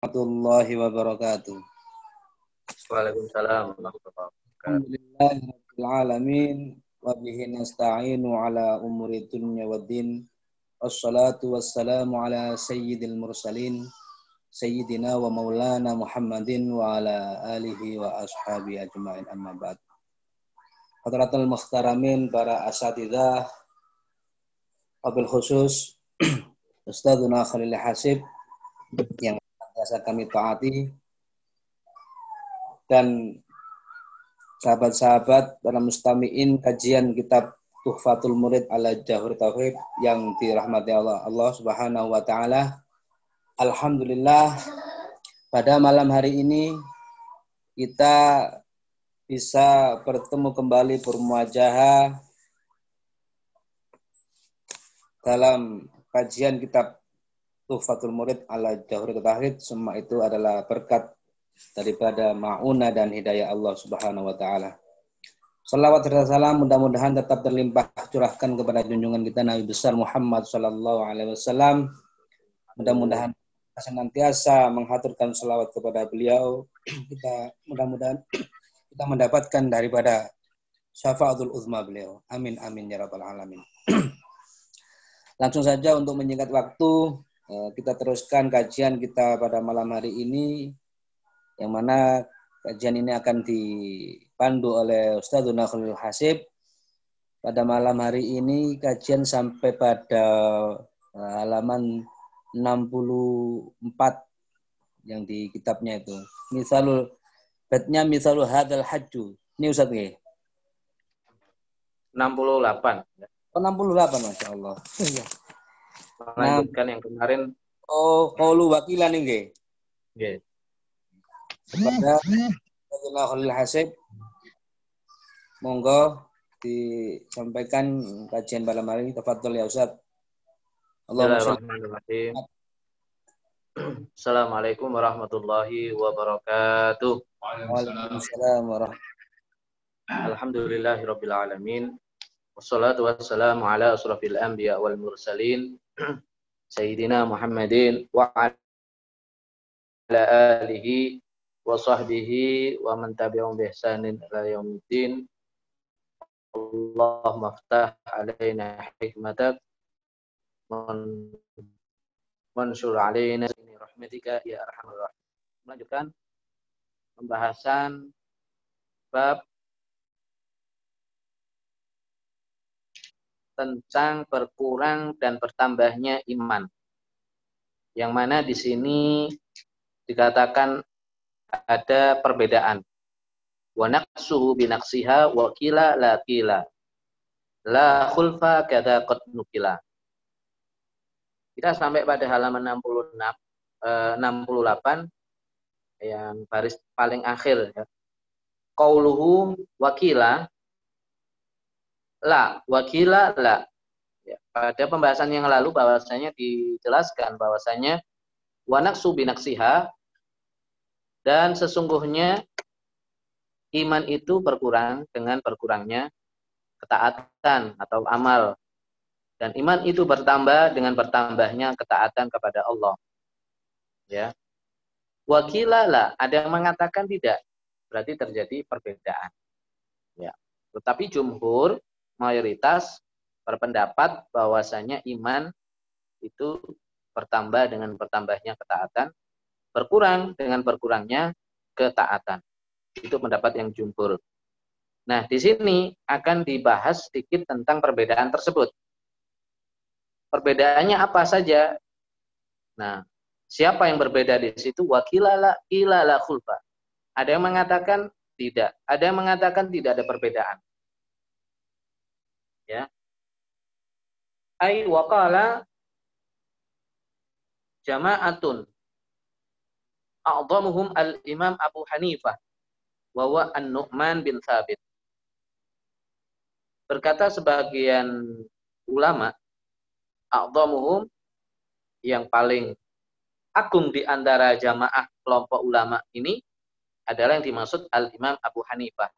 warahmatullahi wabarakatuh. Waalaikumsalam warahmatullahi wabarakatuh. Alamin wa bihi nasta'inu ala umuri dunya waddin. Wassalatu wassalamu ala sayyidil mursalin sayyidina wa maulana Muhammadin wa ala alihi wa ashabi ajma'in amma ba'd. Hadratul mukhtaramin para asatidzah wabil khusus Ustadzuna Khalil Hasib yang biasa kami taati dan sahabat-sahabat para mustamiin kajian kitab Tuhfatul Murid ala Jahur Tauhid yang dirahmati Allah Allah Subhanahu wa taala. Alhamdulillah pada malam hari ini kita bisa bertemu kembali bermuajah dalam kajian kitab Tuhfatul Murid ala Jahur Tauhid semua itu adalah berkat daripada ma'una dan hidayah Allah Subhanahu wa taala. Salawat dan salam mudah-mudahan tetap terlimpah curahkan kepada junjungan kita Nabi besar Muhammad sallallahu alaihi wasallam. Mudah-mudahan senantiasa menghaturkan salawat kepada beliau. Kita mudah-mudahan kita mendapatkan daripada syafaatul uzma beliau. Amin amin ya rabbal alamin. Langsung saja untuk menyingkat waktu, kita teruskan kajian kita pada malam hari ini yang mana kajian ini akan dipandu oleh Ustaz Khalil Hasib. Pada malam hari ini kajian sampai pada eh, halaman 64 yang di kitabnya itu. Misalul batnya misalul hadal hajju. Ini Ustaz nggih. 68. Oh, 68 Masya Allah. Iya melanjutkan nah, yang kemarin. Oh, kaulu wakilan ini. Nggih. Kepada Sayyidina Khalil Hasib monggo disampaikan kajian pada hari ini tafadhol ya Ustaz. Bismillahirrahmanirrahim. Assalamualaikum warahmatullahi wabarakatuh. Waalaikumsalam warahmatullahi Alhamdulillahirabbil alamin. Wassalatu wassalamu ala asrafil anbiya wal mursalin Sayyidina Muhammadin wa ala alihi wa sahbihi wa man tabi'um bi ihsanin ila yaumiddin. Allah maftah alaina hikmatak mansur alaina ini rahmatika ya rahim. Melanjutkan pembahasan bab tentang berkurang dan bertambahnya iman. Yang mana di sini dikatakan ada perbedaan. Wa naqsuhu binaksiha wa kila la kila. La khulfa kada qad nukila. Kita sampai pada halaman 66 eh, 68 yang baris paling akhir ya. Qauluhu wakila la wakila la. Ya, pada pembahasan yang lalu bahwasanya dijelaskan bahwasanya wanak subinaksiha dan sesungguhnya iman itu berkurang dengan berkurangnya ketaatan atau amal. Dan iman itu bertambah dengan bertambahnya ketaatan kepada Allah. Ya. Wakila la. Ada yang mengatakan tidak berarti terjadi perbedaan. Ya. Tetapi jumhur mayoritas berpendapat bahwasanya iman itu bertambah dengan bertambahnya ketaatan, berkurang dengan berkurangnya ketaatan. Itu pendapat yang jumhur. Nah, di sini akan dibahas sedikit tentang perbedaan tersebut. Perbedaannya apa saja? Nah, siapa yang berbeda di situ? Wakilala ilala khulfa. Ada yang mengatakan tidak, ada yang mengatakan tidak ada perbedaan ya. Ai waqala jama'atun. A'dhamuhum al-imam Abu Hanifah wa wa an-Nu'man bin Thabit. Berkata sebagian ulama a'dhamuhum yang paling agung di antara jamaah kelompok ulama ini adalah yang dimaksud al-Imam Abu Hanifah.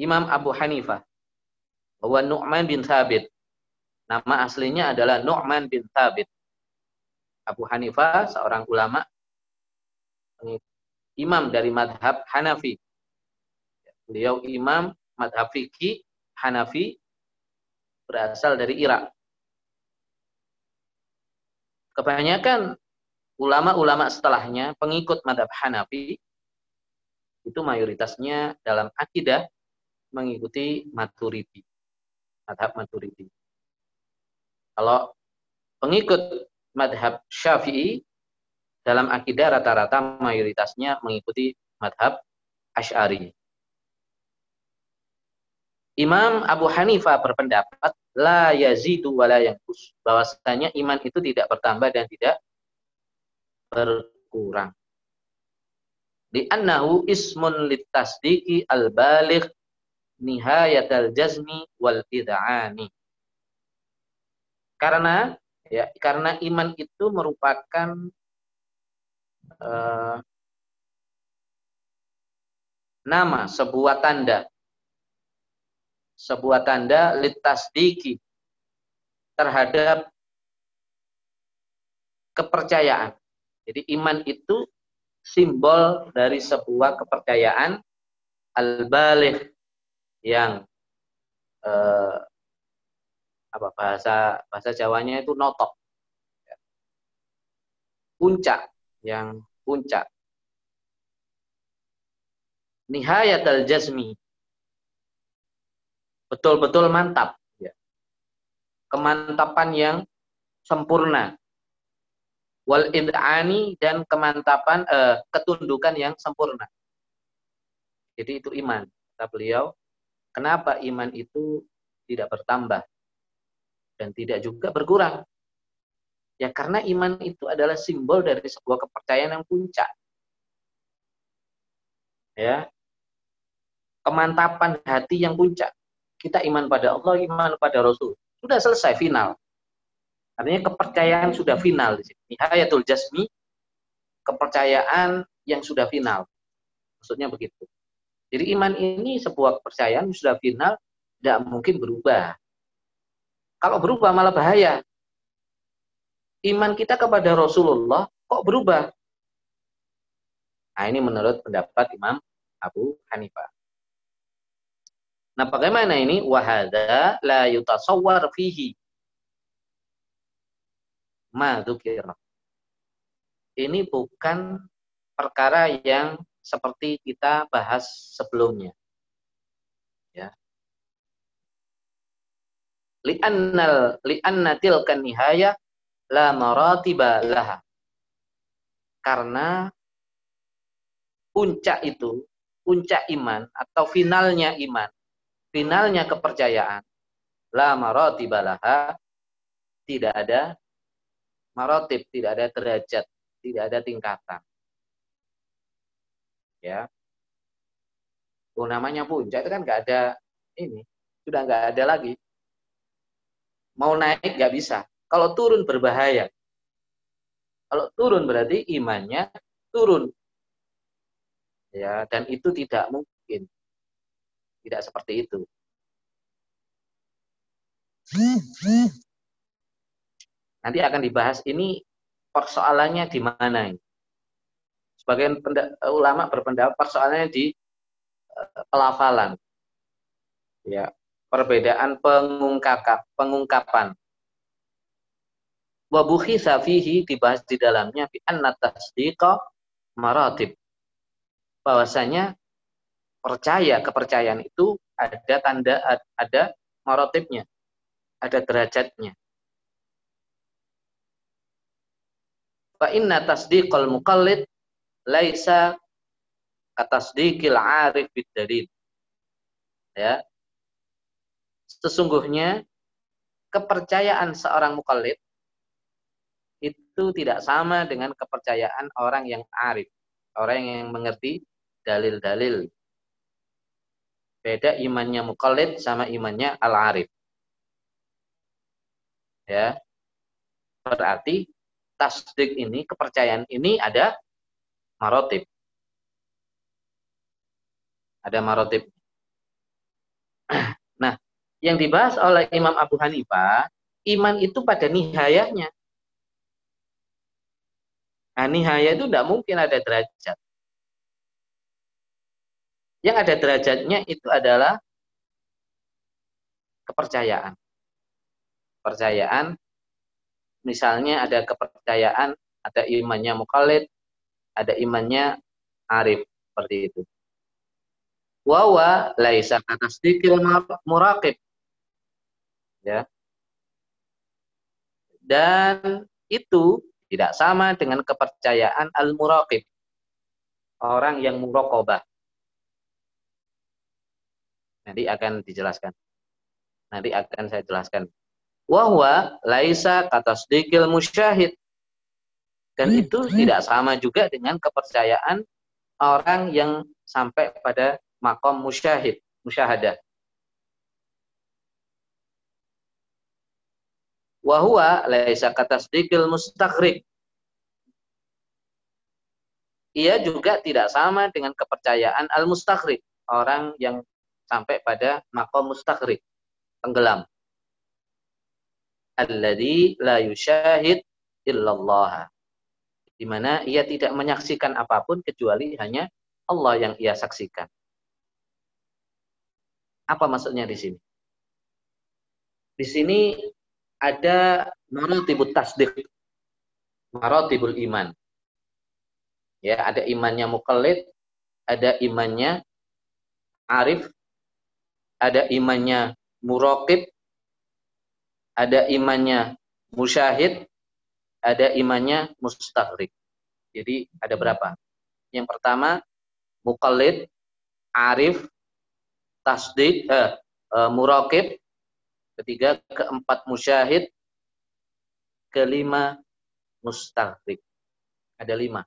Imam Abu Hanifah bahwa Nu'man bin Thabit. Nama aslinya adalah Nu'man bin Thabit. Abu Hanifah, seorang ulama imam dari madhab Hanafi. Beliau imam madhab fikih Hanafi berasal dari Irak. Kebanyakan ulama-ulama setelahnya pengikut madhab Hanafi itu mayoritasnya dalam akidah mengikuti Maturidi. Madhab Maturidi. Kalau pengikut madhab Syafi'i dalam akidah rata-rata mayoritasnya mengikuti madhab Ash'ari. Imam Abu Hanifah berpendapat la yazidu wa la yankus. Bahwasanya iman itu tidak bertambah dan tidak berkurang. Li'annahu ismun litasdiki al-baligh nihayatal jazmi wal id'ani. Karena ya karena iman itu merupakan uh, nama, sebuah tanda. Sebuah tanda litasdiki terhadap kepercayaan. Jadi iman itu simbol dari sebuah kepercayaan al-baligh yang eh, apa bahasa bahasa Jawanya itu notok. Puncak yang puncak. Nihayat al-jazmi. Betul-betul mantap. Ya. Kemantapan yang sempurna. Wal id'ani dan kemantapan, eh, ketundukan yang sempurna. Jadi itu iman. Kata beliau, kenapa iman itu tidak bertambah dan tidak juga berkurang? Ya karena iman itu adalah simbol dari sebuah kepercayaan yang puncak. Ya. Kemantapan hati yang puncak. Kita iman pada Allah, iman pada Rasul. Sudah selesai final. Artinya kepercayaan sudah final di sini. Nihayatul jasmi kepercayaan yang sudah final. Maksudnya begitu. Jadi iman ini sebuah kepercayaan sudah final, tidak mungkin berubah. Kalau berubah malah bahaya iman kita kepada Rasulullah kok berubah? Nah, ini menurut pendapat Imam Abu Hanifah. Nah, bagaimana ini? Wahada la yutasawwar fihi. Ma Ini bukan perkara yang seperti kita bahas sebelumnya. Ya. Li'annal li'anna tilkan nihaya la maratiba laha. Karena puncak itu, puncak iman atau finalnya iman, finalnya kepercayaan, la maratiba laha, tidak ada marotib, tidak ada derajat, tidak ada tingkatan. Ya. Oh, namanya puncak itu kan nggak ada ini, sudah nggak ada lagi. Mau naik nggak bisa. Kalau turun berbahaya. Kalau turun berarti imannya turun. Ya, dan itu tidak mungkin. Tidak seperti itu. Nanti akan dibahas ini persoalannya di mana ini. Sebagian ulama berpendapat persoalannya di uh, pelafalan. Ya, perbedaan pengungkapan, pengungkapan wa bukhisa fihi dibahas di dalamnya fi anna tasdiqa maratib. Bahwasanya percaya kepercayaan itu ada tanda ada maratibnya, ada derajatnya. Fa inna tasdiqal muqallid laisa katasdiqil arif bid dalil. Ya. Sesungguhnya kepercayaan seorang mukallid itu tidak sama dengan kepercayaan orang yang arif, orang yang mengerti dalil-dalil. Beda imannya mukallid sama imannya al-arif. Ya. Berarti tasdik ini, kepercayaan ini ada marotib. Ada marotib. Nah, yang dibahas oleh Imam Abu Hanifah, iman itu pada nihayahnya. Nah, nihaya itu tidak mungkin ada derajat. Yang ada derajatnya itu adalah kepercayaan. Percayaan, misalnya ada kepercayaan, ada imannya mukallid, ada imannya arif, seperti itu. Wawa laisa sedikit muraqib. Ya. Dan itu tidak sama dengan kepercayaan al-muraqib. Orang yang muraqabah. Nanti akan dijelaskan. Nanti akan saya jelaskan. Wahwa laisa kata sedikit musyahid. Dan hmm, itu hmm. tidak sama juga dengan kepercayaan orang yang sampai pada makom musyahid, musyahadah. Wahwa laisa kata sedikit mustakrik. Ia juga tidak sama dengan kepercayaan al-mustakrik, orang yang sampai pada makom mustakrik, tenggelam. Alladhi la yushahid illallah. Di mana ia tidak menyaksikan apa pun kecuali hanya Allah yang ia saksikan. Apa maksudnya di sini? Di sini ada maratibut tasdik, maratibul iman. Ya, ada imannya mukallid, ada imannya arif, ada imannya muraqib, ada imannya musyahid, ada imannya mustahrik. Jadi ada berapa? Yang pertama mukallid, arif, tasdik, eh, eh, muraqib, ketiga keempat musyahid, kelima mustahrik. Ada lima.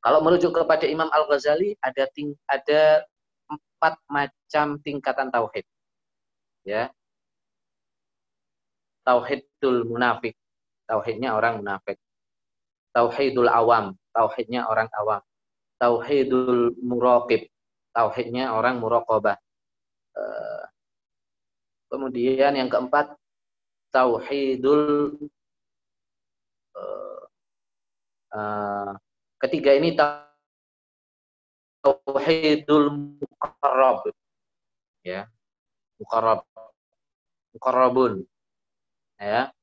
Kalau merujuk kepada Imam Al Ghazali ada ting ada empat macam tingkatan tauhid. Ya. Tauhidul munafik, tauhidnya orang munafik. Tauhidul awam, tauhidnya orang awam. Tauhidul muraqib, tauhidnya orang muraqabah. Uh, kemudian yang keempat tauhidul uh, uh, ketiga ini tauhidul muqarrab. Ya. Muqarrab. Muqarrabun. Ya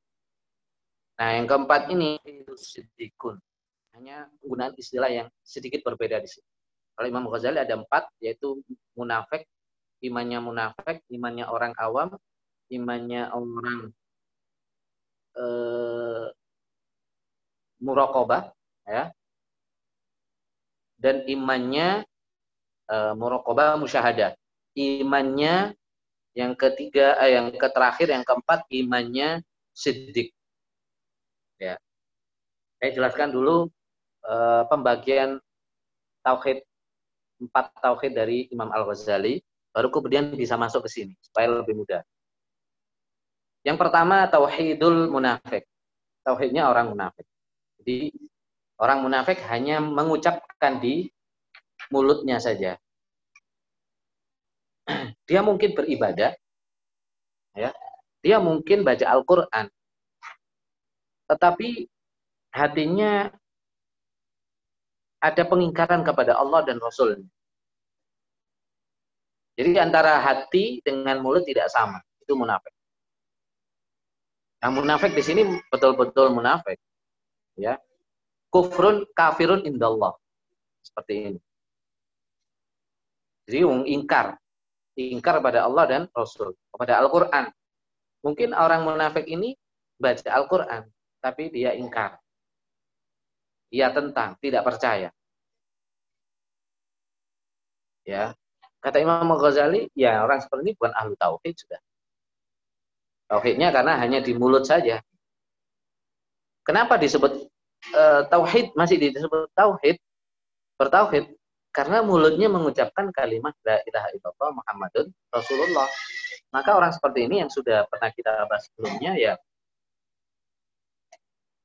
nah yang keempat ini sidikun hanya penggunaan istilah yang sedikit berbeda di sini kalau Imam Ghazali ada empat yaitu munafik imannya munafik imannya orang awam imannya orang eh, murokobah ya dan imannya uh, muraqabah musyahadah. Imannya yang ketiga, eh, yang terakhir, yang keempat imannya siddiq. Ya. Saya jelaskan dulu uh, pembagian tauhid empat tauhid dari Imam Al Ghazali, baru kemudian bisa masuk ke sini supaya lebih mudah. Yang pertama tauhidul munafik. Tauhidnya orang munafik. Jadi orang munafik hanya mengucapkan di mulutnya saja. Dia mungkin beribadah, ya, dia mungkin baca Al-Quran, tetapi hatinya ada pengingkaran kepada Allah dan Rasul. Jadi antara hati dengan mulut tidak sama, itu munafik. Yang munafik di sini betul-betul munafik, ya. Kufrun kafirun indallah. Seperti ini. Jadi ingkar. Ingkar pada Allah dan Rasul. Kepada Al-Quran. Mungkin orang munafik ini baca Al-Quran. Tapi dia ingkar. Dia tentang, tidak percaya. Ya, Kata Imam Ghazali, ya orang seperti ini bukan ahlu tauhid sudah. Tauhidnya karena hanya di mulut saja. Kenapa disebut e, tauhid masih disebut tauhid? Bertauhid karena mulutnya mengucapkan kalimat la ilaha illallah Muhammadun Rasulullah. Maka orang seperti ini yang sudah pernah kita bahas sebelumnya ya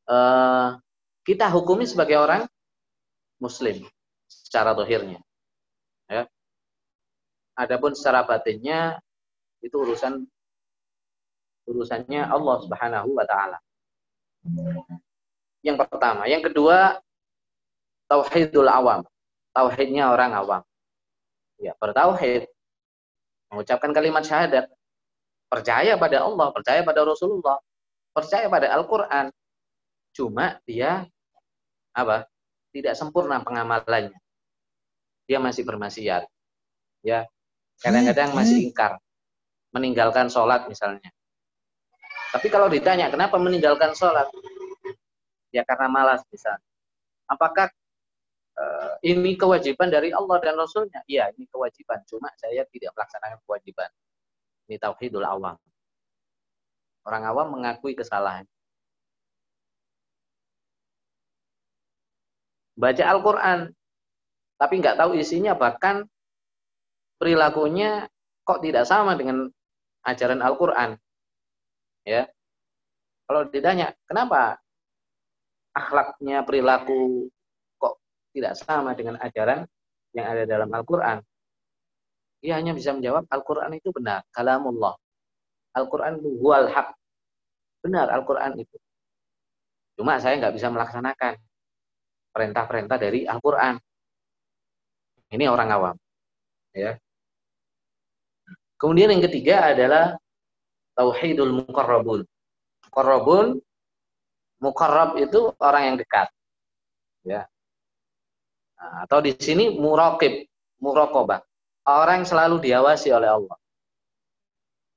uh, kita hukumi sebagai orang muslim secara dohirnya. Ya. Adapun secara batinnya itu urusan urusannya Allah Subhanahu wa taala. Yang pertama. Yang kedua, tauhidul awam. Tauhidnya orang awam. Ya, bertauhid. Mengucapkan kalimat syahadat. Percaya pada Allah, percaya pada Rasulullah, percaya pada Al-Quran. Cuma dia apa? Tidak sempurna pengamalannya. Dia masih bermaksiat. Ya. Kadang-kadang masih ingkar. Meninggalkan sholat misalnya. Tapi kalau ditanya, kenapa meninggalkan sholat? Ya karena malas misalnya. Apakah uh, ini kewajiban dari Allah dan Rasulnya? Iya, ini kewajiban. Cuma saya tidak melaksanakan kewajiban. Ini tauhidul awam. Orang awam mengakui kesalahan. Baca Al-Quran, tapi nggak tahu isinya, bahkan perilakunya kok tidak sama dengan ajaran Al-Quran. Ya. Kalau ditanya kenapa akhlaknya perilaku kok tidak sama dengan ajaran yang ada dalam Al-Quran? Ia hanya bisa menjawab Al-Quran itu benar kalamullah. Al-Quran itu huwal haq. Benar Al-Quran itu. Cuma saya nggak bisa melaksanakan perintah-perintah dari Al-Quran ini orang awam ya kemudian yang ketiga adalah tauhidul muqarrabun. Muqarrabun muqarrab itu orang yang dekat. Ya. Nah, atau di sini muraqib, muraqabah. Orang yang selalu diawasi oleh Allah.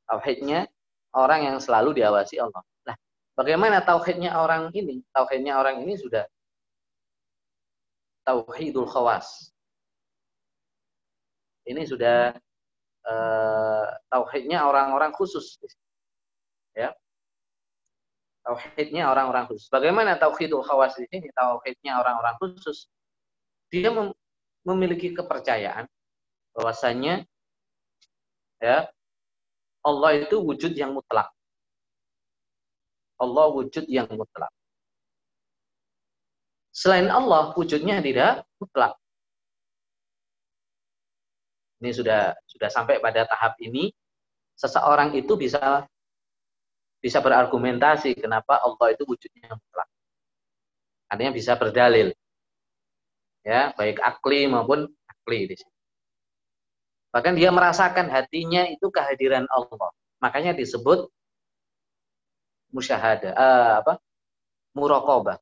Tauhidnya orang yang selalu diawasi Allah. Nah, bagaimana tauhidnya orang ini? Tauhidnya orang ini sudah tauhidul khawas. Ini sudah uh, tauhidnya orang-orang khusus ya tauhidnya orang-orang khusus. Bagaimana tauhidul khawas ini? Tauhidnya orang-orang khusus. Dia mem memiliki kepercayaan bahwasanya ya Allah itu wujud yang mutlak. Allah wujud yang mutlak. Selain Allah wujudnya tidak mutlak. Ini sudah sudah sampai pada tahap ini seseorang itu bisa bisa berargumentasi kenapa Allah itu wujudnya mutlak. Artinya bisa berdalil. Ya, baik akli maupun akli di sini. Bahkan dia merasakan hatinya itu kehadiran Allah. Makanya disebut musyahada, uh, apa? Muraqabah.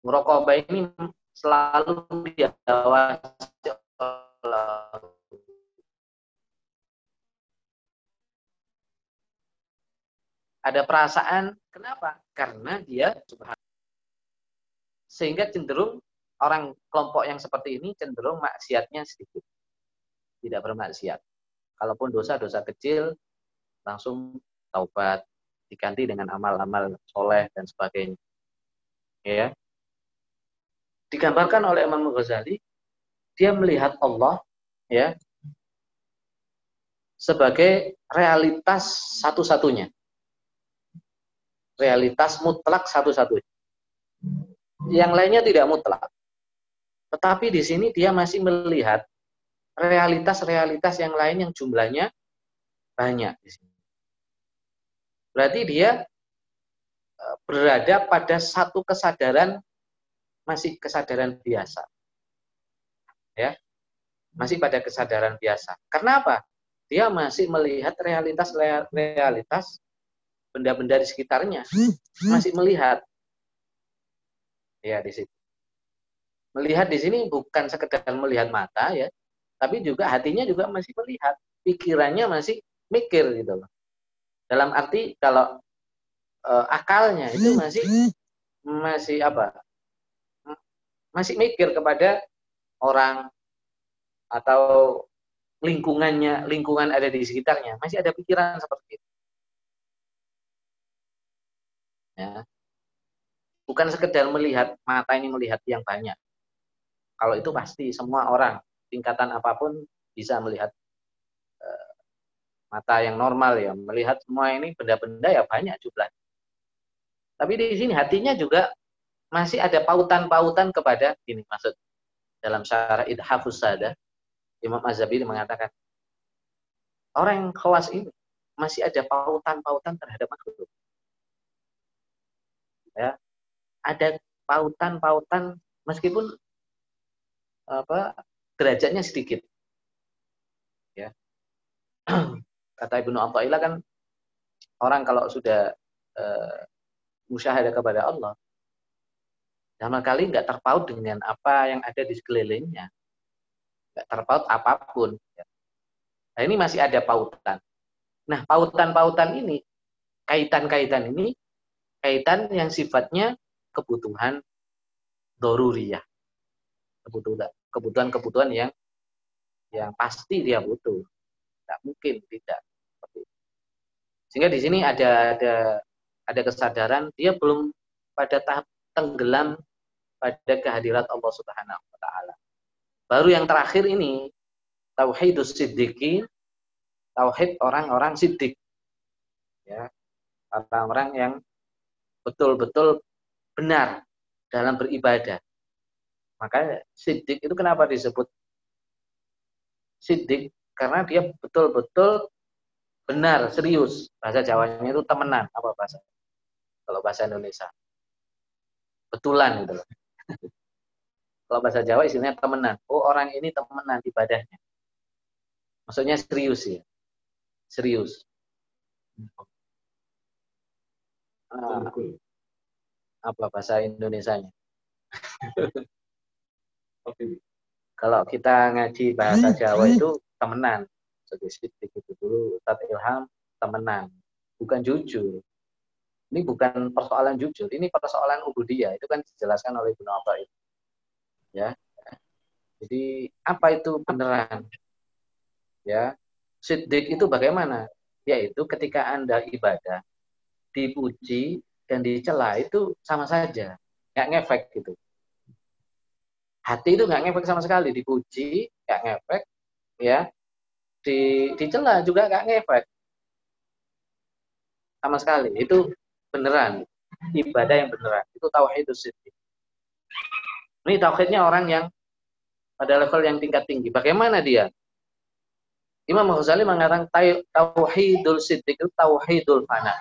Muraqabah ini selalu diawasi. Oleh ada perasaan kenapa? Karena dia sehingga cenderung orang kelompok yang seperti ini cenderung maksiatnya sedikit. Tidak bermaksiat. Kalaupun dosa-dosa kecil langsung taubat. Diganti dengan amal-amal soleh dan sebagainya. Ya digambarkan oleh Imam Ghazali dia melihat Allah ya sebagai realitas satu-satunya realitas mutlak satu-satunya. Yang lainnya tidak mutlak. Tetapi di sini dia masih melihat realitas-realitas yang lain yang jumlahnya banyak di sini. Berarti dia e, berada pada satu kesadaran masih kesadaran biasa. Ya. Masih pada kesadaran biasa. Karena apa? Dia masih melihat realitas-realitas benda-benda di sekitarnya masih melihat. Ya di sini. Melihat di sini bukan sekedar melihat mata ya, tapi juga hatinya juga masih melihat, pikirannya masih mikir gitu loh. Dalam arti kalau e, akalnya itu masih masih apa? Masih mikir kepada orang atau lingkungannya, lingkungan ada di sekitarnya, masih ada pikiran seperti itu. Ya. Bukan sekedar melihat mata ini melihat yang banyak. Kalau itu pasti semua orang tingkatan apa pun bisa melihat uh, mata yang normal ya, melihat semua ini benda-benda ya banyak jumlahnya. Tapi di sini hatinya juga masih ada pautan-pautan kepada ini maksud dalam syarah idhafus sada Imam Azhabili mengatakan orang yang khawas ini masih ada pautan-pautan terhadap makhluk ya ada pautan-pautan meskipun apa derajatnya sedikit. Ya. Kata Ibnu Athaillah kan orang kalau sudah uh, musyahadah kepada Allah sama kali nggak terpaut dengan apa yang ada di sekelilingnya. Nggak terpaut apa pun. Nah ini masih ada pautan. Nah pautan-pautan ini, kaitan-kaitan ini, kaitan yang sifatnya kebutuhan doruriyah. Kebutuhan kebutuhan-kebutuhan yang yang pasti dia butuh. Tidak mungkin tidak. Sehingga di sini ada ada ada kesadaran dia belum pada tahap tenggelam pada kehadirat Allah Subhanahu wa taala. Baru yang terakhir ini tauhidus siddiqin, tauhid orang-orang siddiq. Ya. Orang-orang yang betul-betul benar dalam beribadah. Maka siddiq itu kenapa disebut siddiq? Karena dia betul-betul benar, serius. Bahasa Jawanya itu temenan. Apa bahasa? Kalau bahasa Indonesia. Betulan gitu loh. Kalau bahasa Jawa istilahnya temenan. Oh orang ini temenan ibadahnya. Maksudnya serius ya. Serius. Uh, apa bahasa Indonesianya? Kalau kita ngaji bahasa Jawa itu temenan. Sedikit itu dulu, Ustaz Ilham temenan. Bukan jujur. Ini bukan persoalan jujur, ini persoalan ubudiyah. Itu kan dijelaskan oleh Ibnu Athail. Ya. Jadi apa itu beneran? Ya. Siddiq itu bagaimana? Yaitu ketika Anda ibadah, dipuji dan dicela itu sama saja. Nggak ngefek gitu. Hati itu nggak ngefek sama sekali. Dipuji, nggak ngefek. Ya. Di, dicela juga nggak ngefek. Sama sekali. Itu beneran, ibadah yang beneran. Itu tauhid siddiq. Ini tauhidnya orang yang pada level yang tingkat tinggi. Bagaimana dia? Imam Ghazali mengatakan tauhidul siddiq itu tauhidul fana.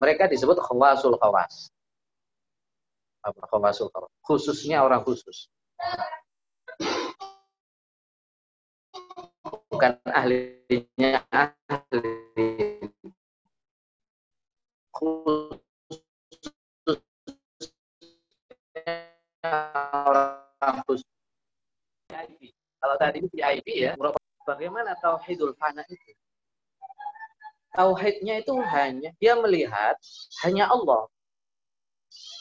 Mereka disebut khawasul khawas. Apa khawasul khawas? Khususnya orang khusus. Bukan ahlinya ahli khusus Kalau tadi VIP ya, bagaimana tauhidul fana itu? Tauhidnya itu hanya dia melihat hanya Allah.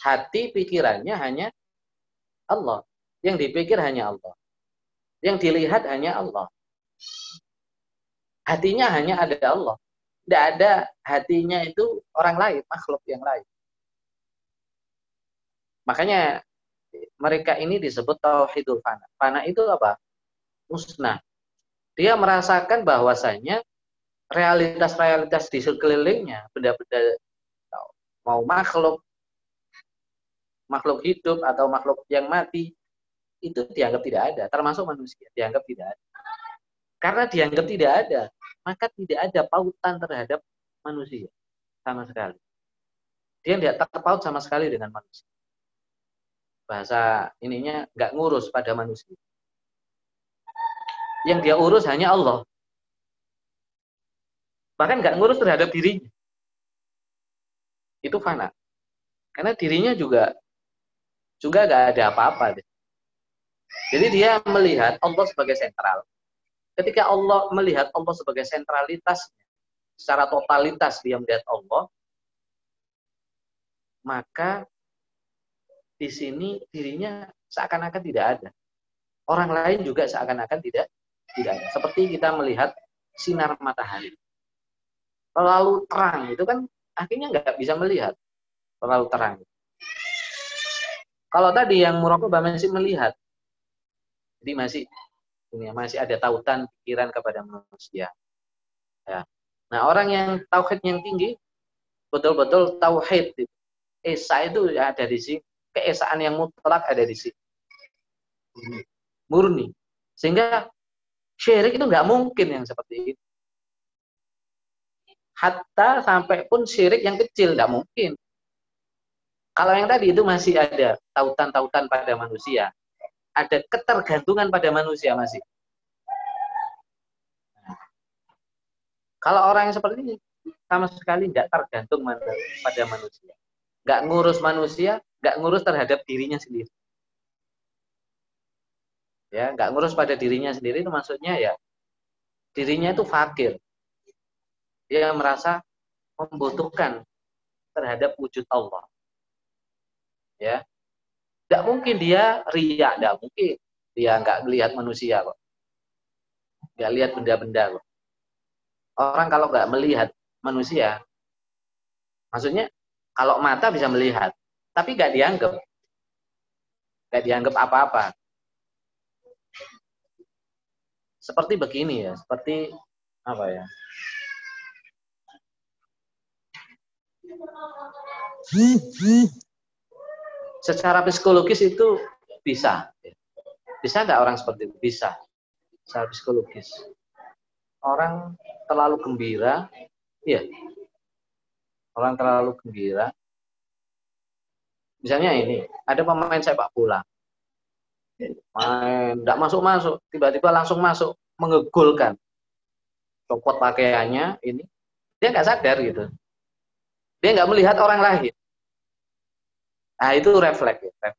Hati pikirannya hanya Allah. Yang dipikir hanya Allah. Yang dilihat hanya Allah. Hatinya hanya ada Allah tidak ada hatinya itu orang lain, makhluk yang lain. Makanya mereka ini disebut tauhidul fana. Fana itu apa? Musnah. Dia merasakan bahwasanya realitas-realitas di sekelilingnya, benda-benda mau makhluk, makhluk hidup atau makhluk yang mati, itu dianggap tidak ada, termasuk manusia, dianggap tidak ada. Karena dianggap tidak ada, maka tidak ada pautan terhadap manusia sama sekali. Dia tidak terpaut sama sekali dengan manusia. Bahasa ininya nggak ngurus pada manusia. Yang dia urus hanya Allah. Bahkan nggak ngurus terhadap dirinya. Itu fana. Karena dirinya juga juga nggak ada apa-apa. Jadi dia melihat Allah sebagai sentral. Ketika Allah melihat Allah sebagai sentralitas, secara totalitas dia melihat Allah, maka di sini dirinya seakan-akan tidak ada. Orang lain juga seakan-akan tidak tidak ada. Seperti kita melihat sinar matahari. Terlalu terang itu kan akhirnya nggak bisa melihat. Terlalu terang. Kalau tadi yang murokobah masih melihat, jadi masih ini masih ada tautan pikiran kepada manusia. Ya. Nah, orang yang tauhid yang tinggi betul-betul tauhid Esa itu ada di sini, keesaan yang mutlak ada di sini. Murni. Sehingga syirik itu nggak mungkin yang seperti itu. Hatta sampai pun syirik yang kecil nggak mungkin. Kalau yang tadi itu masih ada tautan-tautan pada manusia. Ada ketergantungan pada manusia masih. Kalau orang yang seperti ini sama sekali nggak tergantung pada manusia. Nggak ngurus manusia, nggak ngurus terhadap dirinya sendiri. Ya, nggak ngurus pada dirinya sendiri itu maksudnya ya dirinya itu fakir. Dia merasa membutuhkan terhadap wujud Allah ya tidak mungkin dia riak tidak mungkin. Dia nggak melihat manusia kok. Nggak lihat benda-benda kok. Orang kalau nggak melihat manusia maksudnya kalau mata bisa melihat tapi nggak dianggap. Nggak dianggap apa-apa. Seperti begini ya seperti apa ya secara psikologis itu bisa. Bisa nggak orang seperti itu? Bisa. Secara psikologis. Orang terlalu gembira, iya. Orang terlalu gembira. Misalnya ini, ada pemain sepak bola. Main, nggak masuk-masuk, tiba-tiba langsung masuk, mengegulkan. Copot pakaiannya, ini. Dia nggak sadar gitu. Dia nggak melihat orang lain. Nah, itu refleks ya.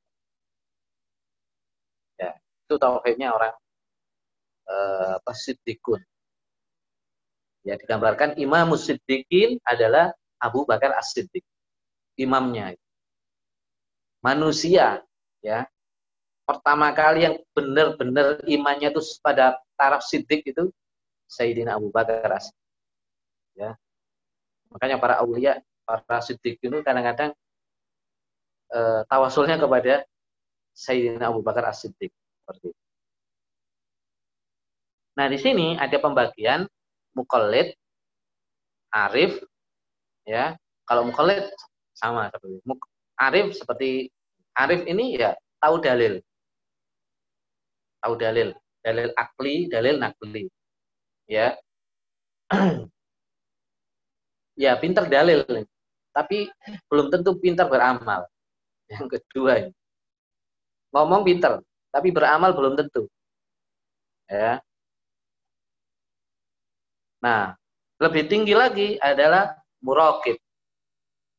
Ya, itu tauhidnya orang eh, apa siddiqun. Ya, digambarkan Imam Siddiqin adalah Abu Bakar As-Siddiq. Imamnya. Manusia, ya. Pertama kali yang benar-benar imannya itu pada taraf siddiq itu Sayyidina Abu Bakar As. Ya. Makanya para aulia, para siddiq itu kadang-kadang uh, tawasulnya kepada Sayyidina Abu Bakar As-Siddiq. Nah, di sini ada pembagian mukallid, arif, ya. Kalau mukallid sama seperti Muk arif seperti arif ini ya tahu dalil. Tahu dalil, dalil akli, dalil nakli. Ya. ya, pintar dalil, tapi belum tentu pintar beramal. Yang kedua ini. Ngomong pinter, tapi beramal belum tentu. Ya. Nah, lebih tinggi lagi adalah murakib.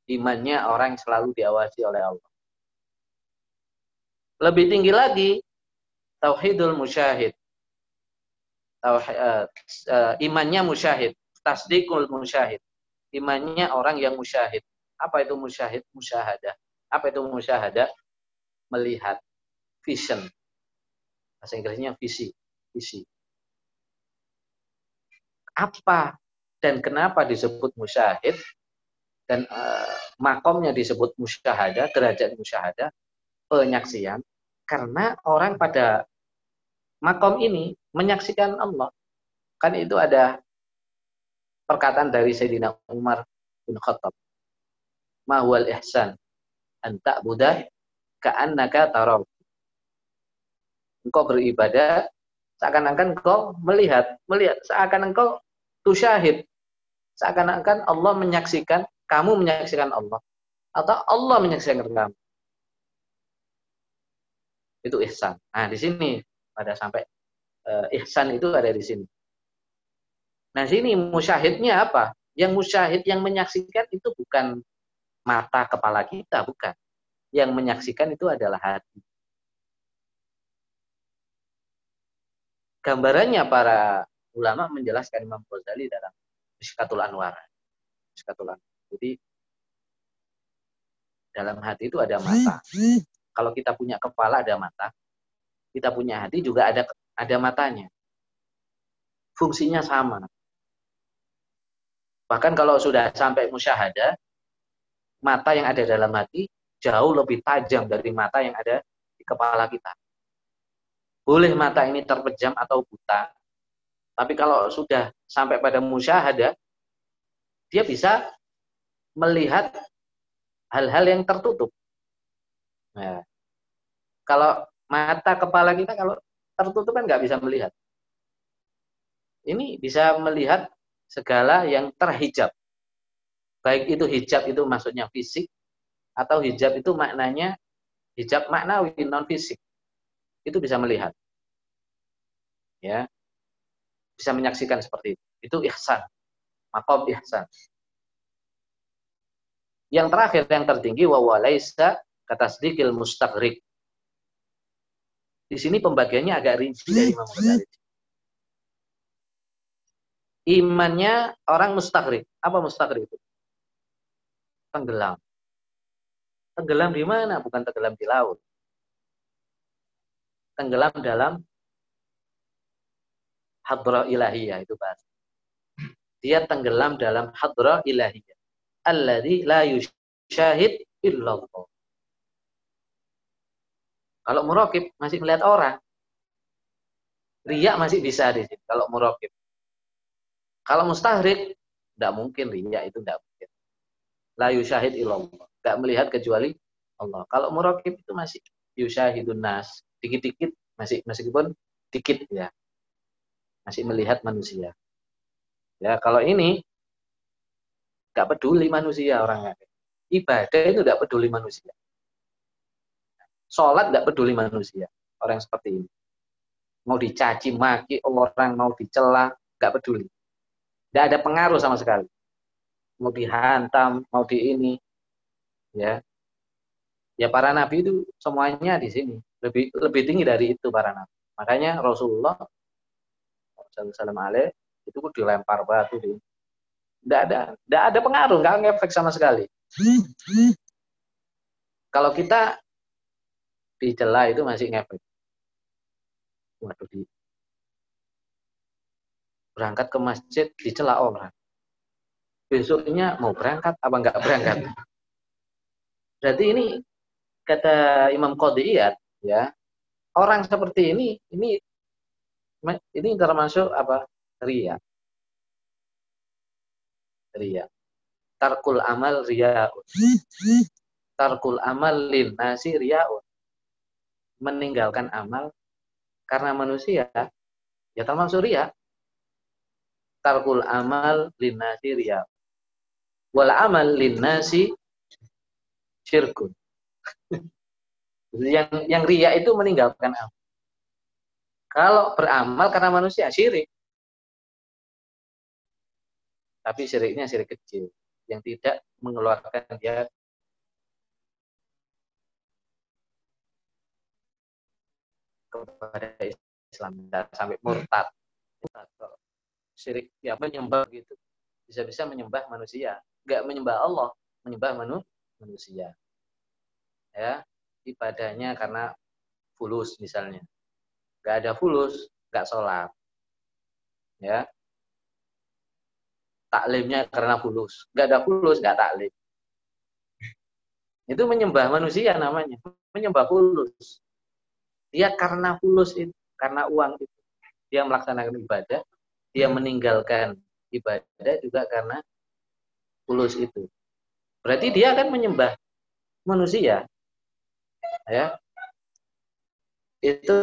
Imannya orang yang selalu diawasi oleh Allah. Lebih tinggi lagi tauhidul musyahid. Tauhid, uh, uh, imannya musyahid, tasdikul musyahid. Imannya orang yang musyahid. Apa itu musyahid? Musyahadah. Apa itu musyahadah? Melihat. Vision. Bahasa Inggrisnya visi. Visi. Apa dan kenapa disebut musyahid? Dan uh, makomnya disebut musyahadah, derajat musyahadah, penyaksian. Karena orang pada makom ini menyaksikan Allah. Kan itu ada perkataan dari Sayyidina Umar bin Khattab. Mahwal ihsan anta buddha ka'annaka tarau. Engkau beribadah seakan-akan engkau melihat, melihat seakan engkau tusyahid. Seakan-akan Allah menyaksikan, kamu menyaksikan Allah atau Allah menyaksikan kamu. Itu ihsan. Nah, di sini pada sampai uh, ihsan itu ada di sini. Nah, sini musyahidnya apa? Yang musyahid yang menyaksikan itu bukan mata kepala kita, bukan. Yang menyaksikan itu adalah hati. Gambarannya para ulama menjelaskan Imam Ghazali dalam Miskatul Anwar. Miskatul Anwar. Jadi dalam hati itu ada mata. Kalau kita punya kepala ada mata, kita punya hati juga ada ada matanya. Fungsinya sama. Bahkan kalau sudah sampai musyahadah, mata yang ada dalam hati jauh lebih tajam dari mata yang ada di kepala kita. Boleh mata ini terpejam atau buta, tapi kalau sudah sampai pada musyahadah, dia bisa melihat hal-hal yang tertutup. Nah, kalau mata kepala kita kalau tertutup kan nggak bisa melihat. Ini bisa melihat segala yang terhijab baik itu hijab itu maksudnya fisik atau hijab itu maknanya hijab maknawi non fisik. Itu bisa melihat. Ya. Bisa menyaksikan seperti itu. Itu ihsan. Makom ihsan. Yang terakhir yang tertinggi wa walaisa kata sedikil mustaqrik. Di sini pembagiannya agak rinci dari Imam. Imannya orang mustaqrik. Apa mustaqrik itu? Tenggelam. Tenggelam di mana? Bukan tenggelam di laut. Tenggelam dalam hadrah ilahiyah itu bahasa. Dia tenggelam dalam hadrah ilahiyah alladzi la yusyahid illallah. Kalau murokib masih melihat orang. Riak masih bisa di sini kalau murokib. Kalau mustahrik, tidak mungkin riak itu tidak. La yusyahid illallah. Tidak melihat kecuali Allah. Kalau murokib itu masih yusyahidun nas. Dikit-dikit, masih meskipun dikit ya. Masih melihat manusia. Ya, kalau ini Gak peduli manusia orangnya. Ibadah itu tidak peduli manusia. Sholat tidak peduli manusia. Orang seperti ini. Mau dicaci maki orang, mau dicela, gak peduli. Tidak ada pengaruh sama sekali. Mau dihantam, mau di ini. Ya, ya para nabi itu semuanya di sini lebih lebih tinggi dari itu para nabi makanya Rasulullah Sallallahu itu dilempar batu di tidak ada, tidak ada pengaruh, nggak ngefek sama sekali. Kalau kita dicela itu masih ngefek. Waduh, di berangkat ke masjid dicela orang. Besoknya mau berangkat apa nggak berangkat? Berarti ini kata Imam Qadiyat ya orang seperti ini ini ini termasuk apa ria ria. Tarkul amal riaun. Tarkul amal lin nasi riaun. Meninggalkan amal karena manusia ya termasuk ria. Tarkul amal lin nasi riaun. Wal amal lin nasi syirkun. yang yang ria itu meninggalkan amal. Kalau beramal karena manusia syirik. Tapi syiriknya syirik kecil yang tidak mengeluarkan dia kepada Islam dan sampai murtad. Syirik ya menyembah gitu. Bisa-bisa menyembah manusia, enggak menyembah Allah, menyembah manu manusia. Ya, ibadahnya karena fulus misalnya. Enggak ada fulus, enggak sholat. Ya, taklimnya karena fulus. Nggak ada fulus, nggak taklim. Itu menyembah manusia namanya. Menyembah fulus. Dia karena fulus itu, karena uang itu. Dia melaksanakan ibadah, dia meninggalkan ibadah juga karena fulus itu. Berarti dia akan menyembah manusia. Ya. Itu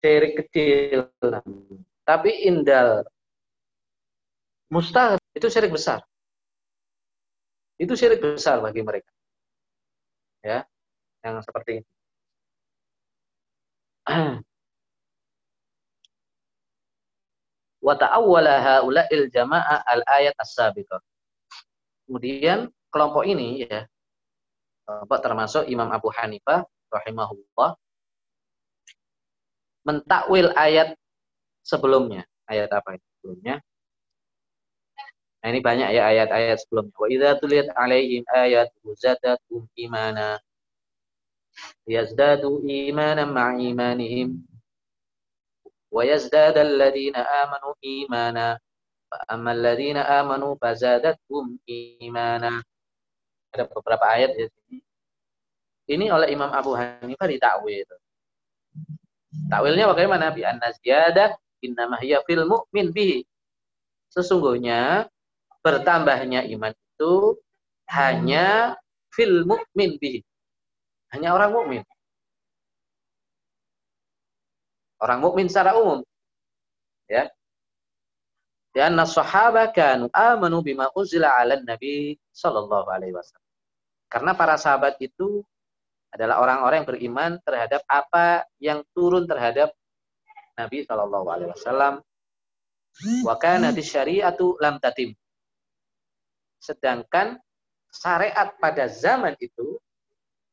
syirik kecil. Tapi indal mustahil itu syirik besar. Itu syirik besar bagi mereka. Ya, yang seperti ini. Wa ta'awwala haula'il jama'a al-ayat as-sabiqah. Kemudian kelompok ini ya, kelompok termasuk Imam Abu Hanifah rahimahullah mentakwil ayat sebelumnya. Ayat apa itu sebelumnya? Nah, ini banyak ya ayat-ayat sebelumnya. Wa idza tuliyat alaihim ayat zadatum imana. Yazdadu imanan ma'a alladhina amanu imana. Fa amma alladhina amanu fazadatum imana. Ada beberapa ayat di sini. Ini oleh Imam Abu Hanifah ditakwil. Takwilnya bagaimana? Bi anna ziyadah innama hiya fil mu'min bihi. Sesungguhnya bertambahnya iman itu hanya fil mukmin bihi. Hanya orang mukmin. Orang mukmin secara umum. Ya. Karena sahaba kanu amanu bima uzila ala nabi sallallahu alaihi wasallam. Karena para sahabat itu adalah orang-orang yang beriman terhadap apa yang turun terhadap Nabi Shallallahu Alaihi Wasallam. Wa kanat syariatu lam tatim. Sedangkan syariat pada zaman itu,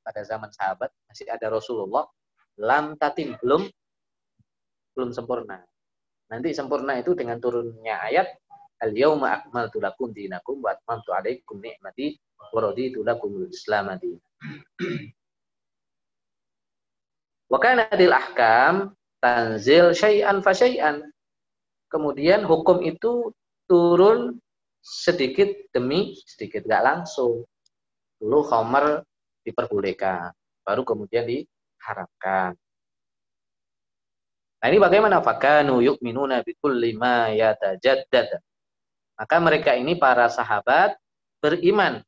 pada zaman sahabat masih ada Rasulullah, lam tatim belum belum sempurna. Nanti sempurna itu dengan turunnya ayat al yauma akmaltu lakum dinakum wa atmamtu alaikum ni'mati wa raditu lakum al-islam Wa kanatil ahkam tanzil syai'an fa syai'an. Kemudian hukum itu turun sedikit demi sedikit, nggak langsung. Dulu khomer diperbolehkan, baru kemudian diharamkan. Nah ini bagaimana fakanu yu'minuna bikulli ma yatajaddad. Maka mereka ini para sahabat beriman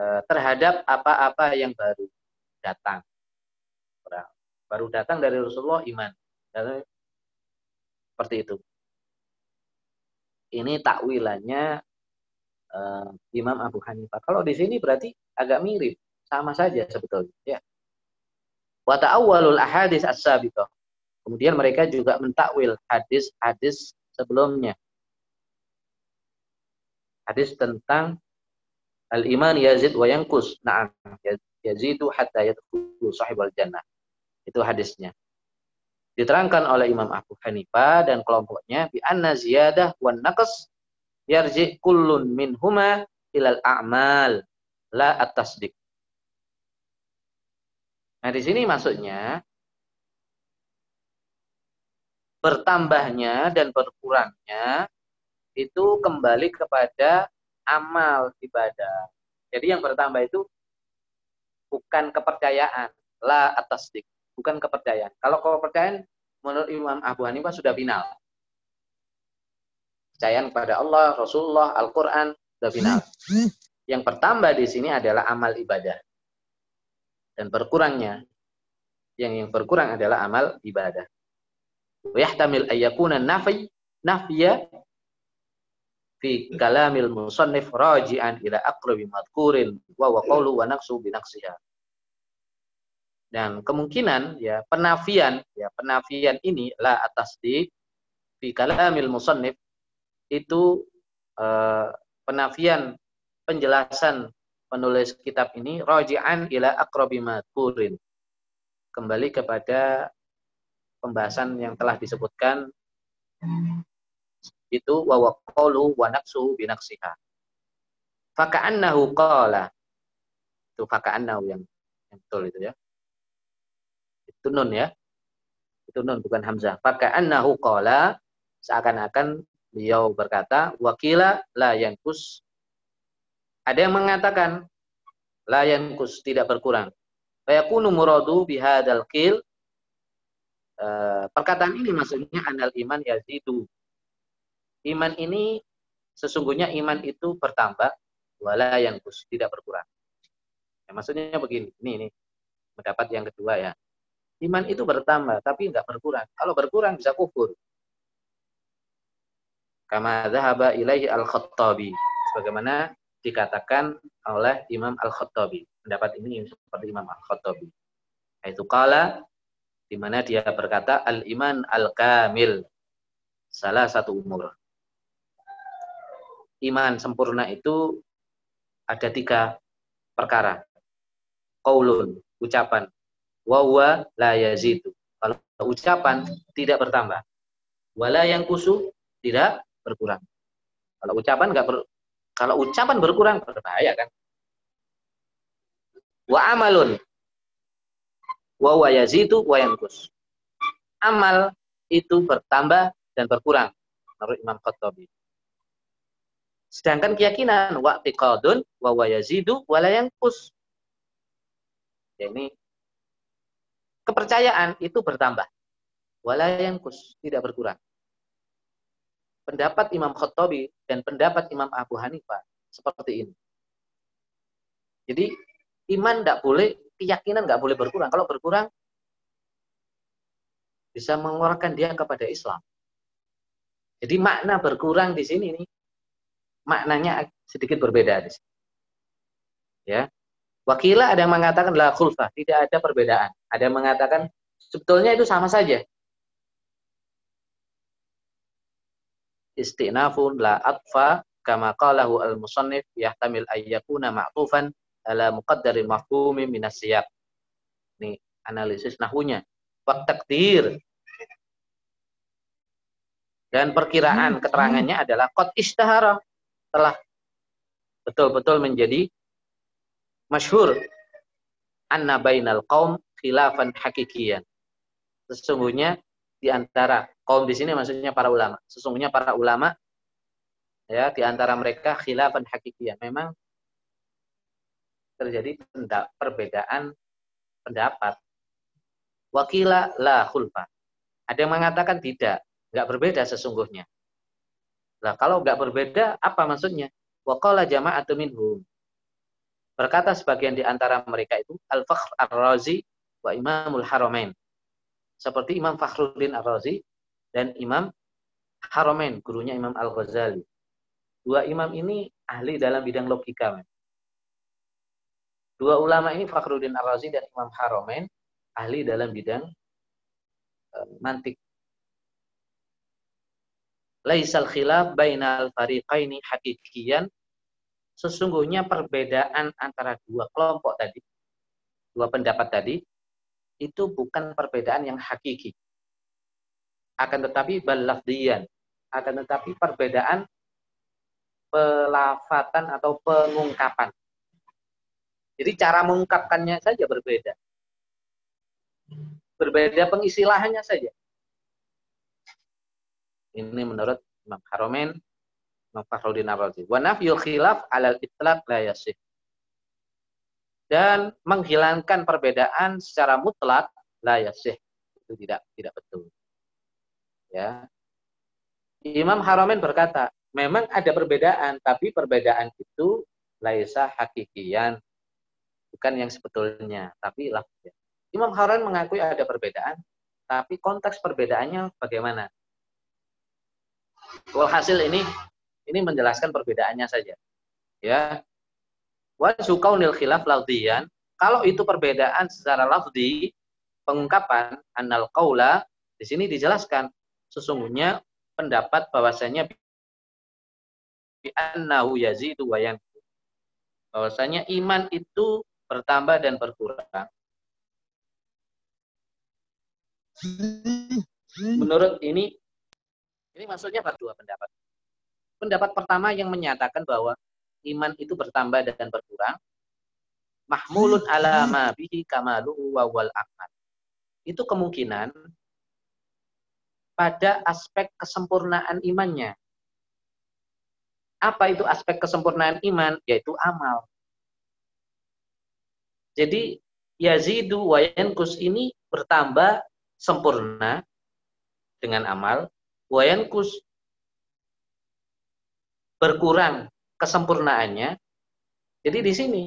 eh, terhadap apa-apa yang baru datang baru datang dari Rasulullah iman. Seperti itu. Ini takwilannya uh, Imam Abu Hanifah. Kalau di sini berarti agak mirip, sama saja sebetulnya. Ya. Wa ta'awwalul ahadis as-sabiqah. Kemudian mereka juga mentakwil hadis-hadis sebelumnya. Hadis tentang al-iman yazid wa yankus. Na'am, yazidu hatta yadkhulu sahibal jannah. Itu hadisnya. Diterangkan oleh Imam Abu Hanifah dan kelompoknya bi anna ziyadah wan naqas yarji kullun minhuma ilal a'mal la at-tasdiq. Nah, di sini maksudnya bertambahnya dan berkurangnya itu kembali kepada amal ibadah. Jadi yang bertambah itu bukan kepercayaan, la atas dik bukan kepercayaan. Kalau kepercayaan menurut Imam Abu Hanifah sudah final. Kepercayaan kepada Allah, Rasulullah, Al-Quran sudah final. Yang bertambah di sini adalah amal ibadah. Dan berkurangnya, yang yang berkurang adalah amal ibadah. Yahtamil ayyakuna nafi nafiya fi kalamil musannif raji'an ila aqrabi madhkurin wa wa qawlu naqsiha. Dan kemungkinan ya penafian ya penafian ini la atas di fi kalamil musannif itu eh, penafian penjelasan penulis kitab ini raji'an ila aqrabi. Kembali kepada pembahasan yang telah disebutkan itu wa waqalu wa naqsu binaksiha. Faka'annahu qala. Itu faka'annahu yang, yang betul itu ya. Itu nun ya. Itu nun bukan hamzah. Faka'annahu qala seakan-akan beliau berkata wakila la yankus. Ada yang mengatakan la yankus tidak berkurang. Fayakunu muradu bihadal qil Uh, perkataan ini maksudnya anal iman yazidu. Iman ini sesungguhnya iman itu bertambah wala yang tidak berkurang. Ya, maksudnya begini, ini ini pendapat yang kedua ya. Iman itu bertambah, tapi nggak berkurang. Kalau berkurang bisa kufur. Kama dhahaba ilaihi al-khattabi. Sebagaimana dikatakan oleh Imam al-Khattabi. Pendapat ini seperti Imam al-Khattabi. Itu kala di mana dia berkata al-iman al-kamil. Salah satu umur. Iman sempurna itu ada tiga perkara. Qaulun, ucapan wa la yazidu. Kalau ucapan tidak bertambah. Wala yang kusu tidak berkurang. Kalau ucapan enggak ber, kalau ucapan berkurang berbahaya kan? Wa amalun wa wa yazidu wa. Amal itu bertambah dan berkurang menurut Imam Khattabi. Sedangkan keyakinan wa tiqadun wa wa yazidu wa la yankus. Ya ini kepercayaan itu bertambah. Walayangkus, tidak berkurang. Pendapat Imam Khattabi dan pendapat Imam Abu Hanifah seperti ini. Jadi iman tidak boleh, keyakinan nggak boleh berkurang. Kalau berkurang bisa mengeluarkan dia kepada Islam. Jadi makna berkurang di sini nih maknanya sedikit berbeda di sini. Ya. Wakila ada yang mengatakan la khulfah, tidak ada perbedaan. Ada yang mengatakan sebetulnya itu sama saja. Istinafun la atfa kama qalahu al-musannif yahtamil ayyakuna ma'tufan ala muqaddarin mahkumi minas siyaq. Ini analisis nahunya. Wa takdir. Dan perkiraan keterangannya adalah qad istahara telah betul-betul menjadi masyhur anna bainal qaum khilafan hakikian. Sesungguhnya di antara kaum di sini maksudnya para ulama. Sesungguhnya para ulama ya di antara mereka khilafan hakikian. Memang terjadi perbedaan pendapat. Wakila la khulfa. Ada yang mengatakan tidak, nggak berbeda sesungguhnya. Nah, kalau nggak berbeda, apa maksudnya? Waqala jama'atu minhum. Berkata sebagian di antara mereka itu Al-Fakhr Ar-Razi wa Imamul Haramain. Seperti Imam Fakhruddin Ar-Razi dan Imam Haramain, gurunya Imam Al-Ghazali. Dua imam ini ahli dalam bidang logika. Dua ulama ini Fakhruddin Ar-Razi dan Imam Haramain ahli dalam bidang uh, mantik. Laisal khilaf bainal fariqaini hakikiyan sesungguhnya perbedaan antara dua kelompok tadi, dua pendapat tadi, itu bukan perbedaan yang hakiki. Akan tetapi balafdiyan, akan tetapi perbedaan pelafatan atau pengungkapan. Jadi cara mengungkapkannya saja berbeda. Berbeda pengistilahannya saja. Ini menurut Imam Haromen Fakhruddin Ar-Razi. Wa khilaf alal itlaq la. Dan menghilangkan perbedaan secara mutlak la yasih. Itu tidak tidak betul. Ya. Imam Haramin berkata, memang ada perbedaan, tapi perbedaan itu laisa hakikian. Bukan yang sebetulnya, tapi lafznya. Imam Haramin mengakui ada perbedaan, tapi konteks perbedaannya bagaimana? Walhasil ini ini menjelaskan perbedaannya saja. Ya. Wa sukaunil khilaf lafdiyan, kalau itu perbedaan secara lafdi, pengungkapan annal qaula di sini dijelaskan sesungguhnya pendapat bahwasanya bi annahu yazidu wa bahwasanya iman itu bertambah dan berkurang. Menurut ini ini maksudnya dua pendapat. Pendapat pertama yang menyatakan bahwa iman itu bertambah dan berkurang. Mahmulun ala ma bihi kamaluhu wa wal akmal. Itu kemungkinan pada aspek kesempurnaan imannya. Apa itu aspek kesempurnaan iman? Yaitu amal. Jadi yazidu wa yankus ini bertambah sempurna dengan amal. Wa yankus berkurang kesempurnaannya. Jadi di sini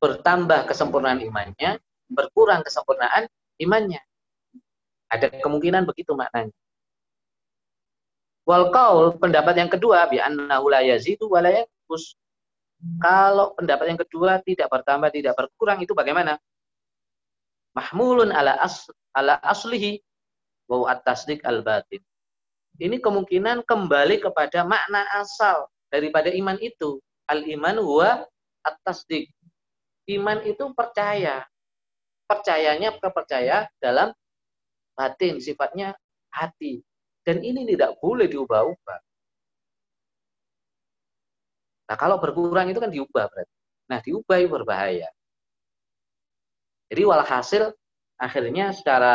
bertambah kesempurnaan imannya, berkurang kesempurnaan imannya. Ada kemungkinan begitu maknanya. Wal pendapat yang kedua bi annahu la yazidu wa la. Kalau pendapat yang kedua tidak bertambah tidak berkurang itu bagaimana? Mahmulun ala as ala aslihi wa at-tasdiq al-batin ini kemungkinan kembali kepada makna asal daripada iman itu. Al-iman huwa atas dik. Iman itu percaya. Percayanya kepercaya dalam batin, sifatnya hati. Dan ini tidak boleh diubah-ubah. Nah, kalau berkurang itu kan diubah berarti. Nah, diubah itu berbahaya. Jadi walhasil akhirnya secara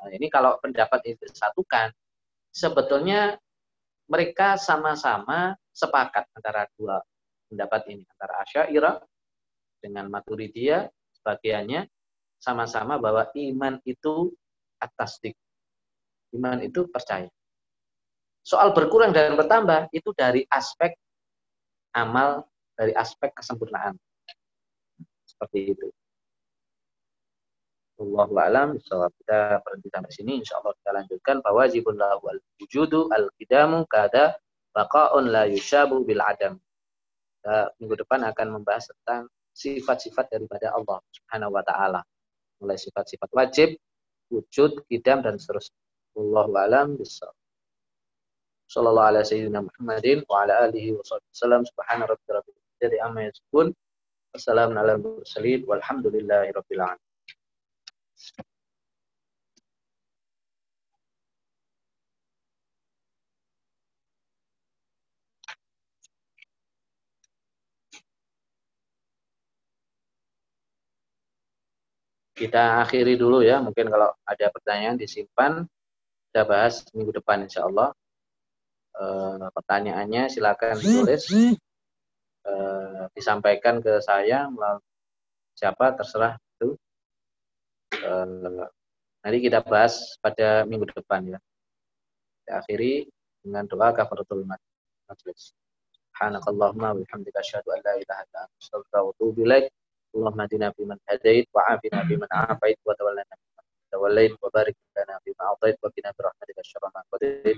nah, ini kalau pendapat itu disatukan, sebetulnya mereka sama-sama sepakat antara dua pendapat ini antara Asy'ariyah dengan Maturidiyah sebagiannya sama-sama bahwa iman itu atas dik. Iman itu percaya. Soal berkurang dan bertambah itu dari aspek amal, dari aspek kesempurnaan. Seperti itu. Allahu alam kita berhenti sampai sini insyaallah kita lanjutkan fawajibun lahu al wujudu al qidamu kada baqaun la yushabu bil adam kita minggu depan akan membahas tentang sifat-sifat daripada Allah Subhanahu wa taala. Mulai sifat-sifat wajib, wujud, kidam dan seterusnya. Wallahu alam bissawab. Sallallahu alaihi sayyidina Muhammadin wa ala alihi wa sallam subhana rabbika rabbil izzati amma yasifun. Wassalamu ala mursalin walhamdulillahi rabbil alamin. kita akhiri dulu ya. Mungkin kalau ada pertanyaan disimpan, kita bahas minggu depan insya Allah E, pertanyaannya silakan ditulis, e, disampaikan ke saya melalui siapa terserah itu. E, nanti kita bahas pada minggu depan ya. Kita akhiri dengan doa kafaratul majlis. Subhanakallahumma wa bihamdika asyhadu an la ilaha illa anta astaghfiruka wa atubu ilaik. اللهم اهدنا فيمن هديت وعافنا فيمن عافيت وتولنا فيمن توليت وبارك لنا فيما اعطيت وقنا برحمتك الشر ما قضيت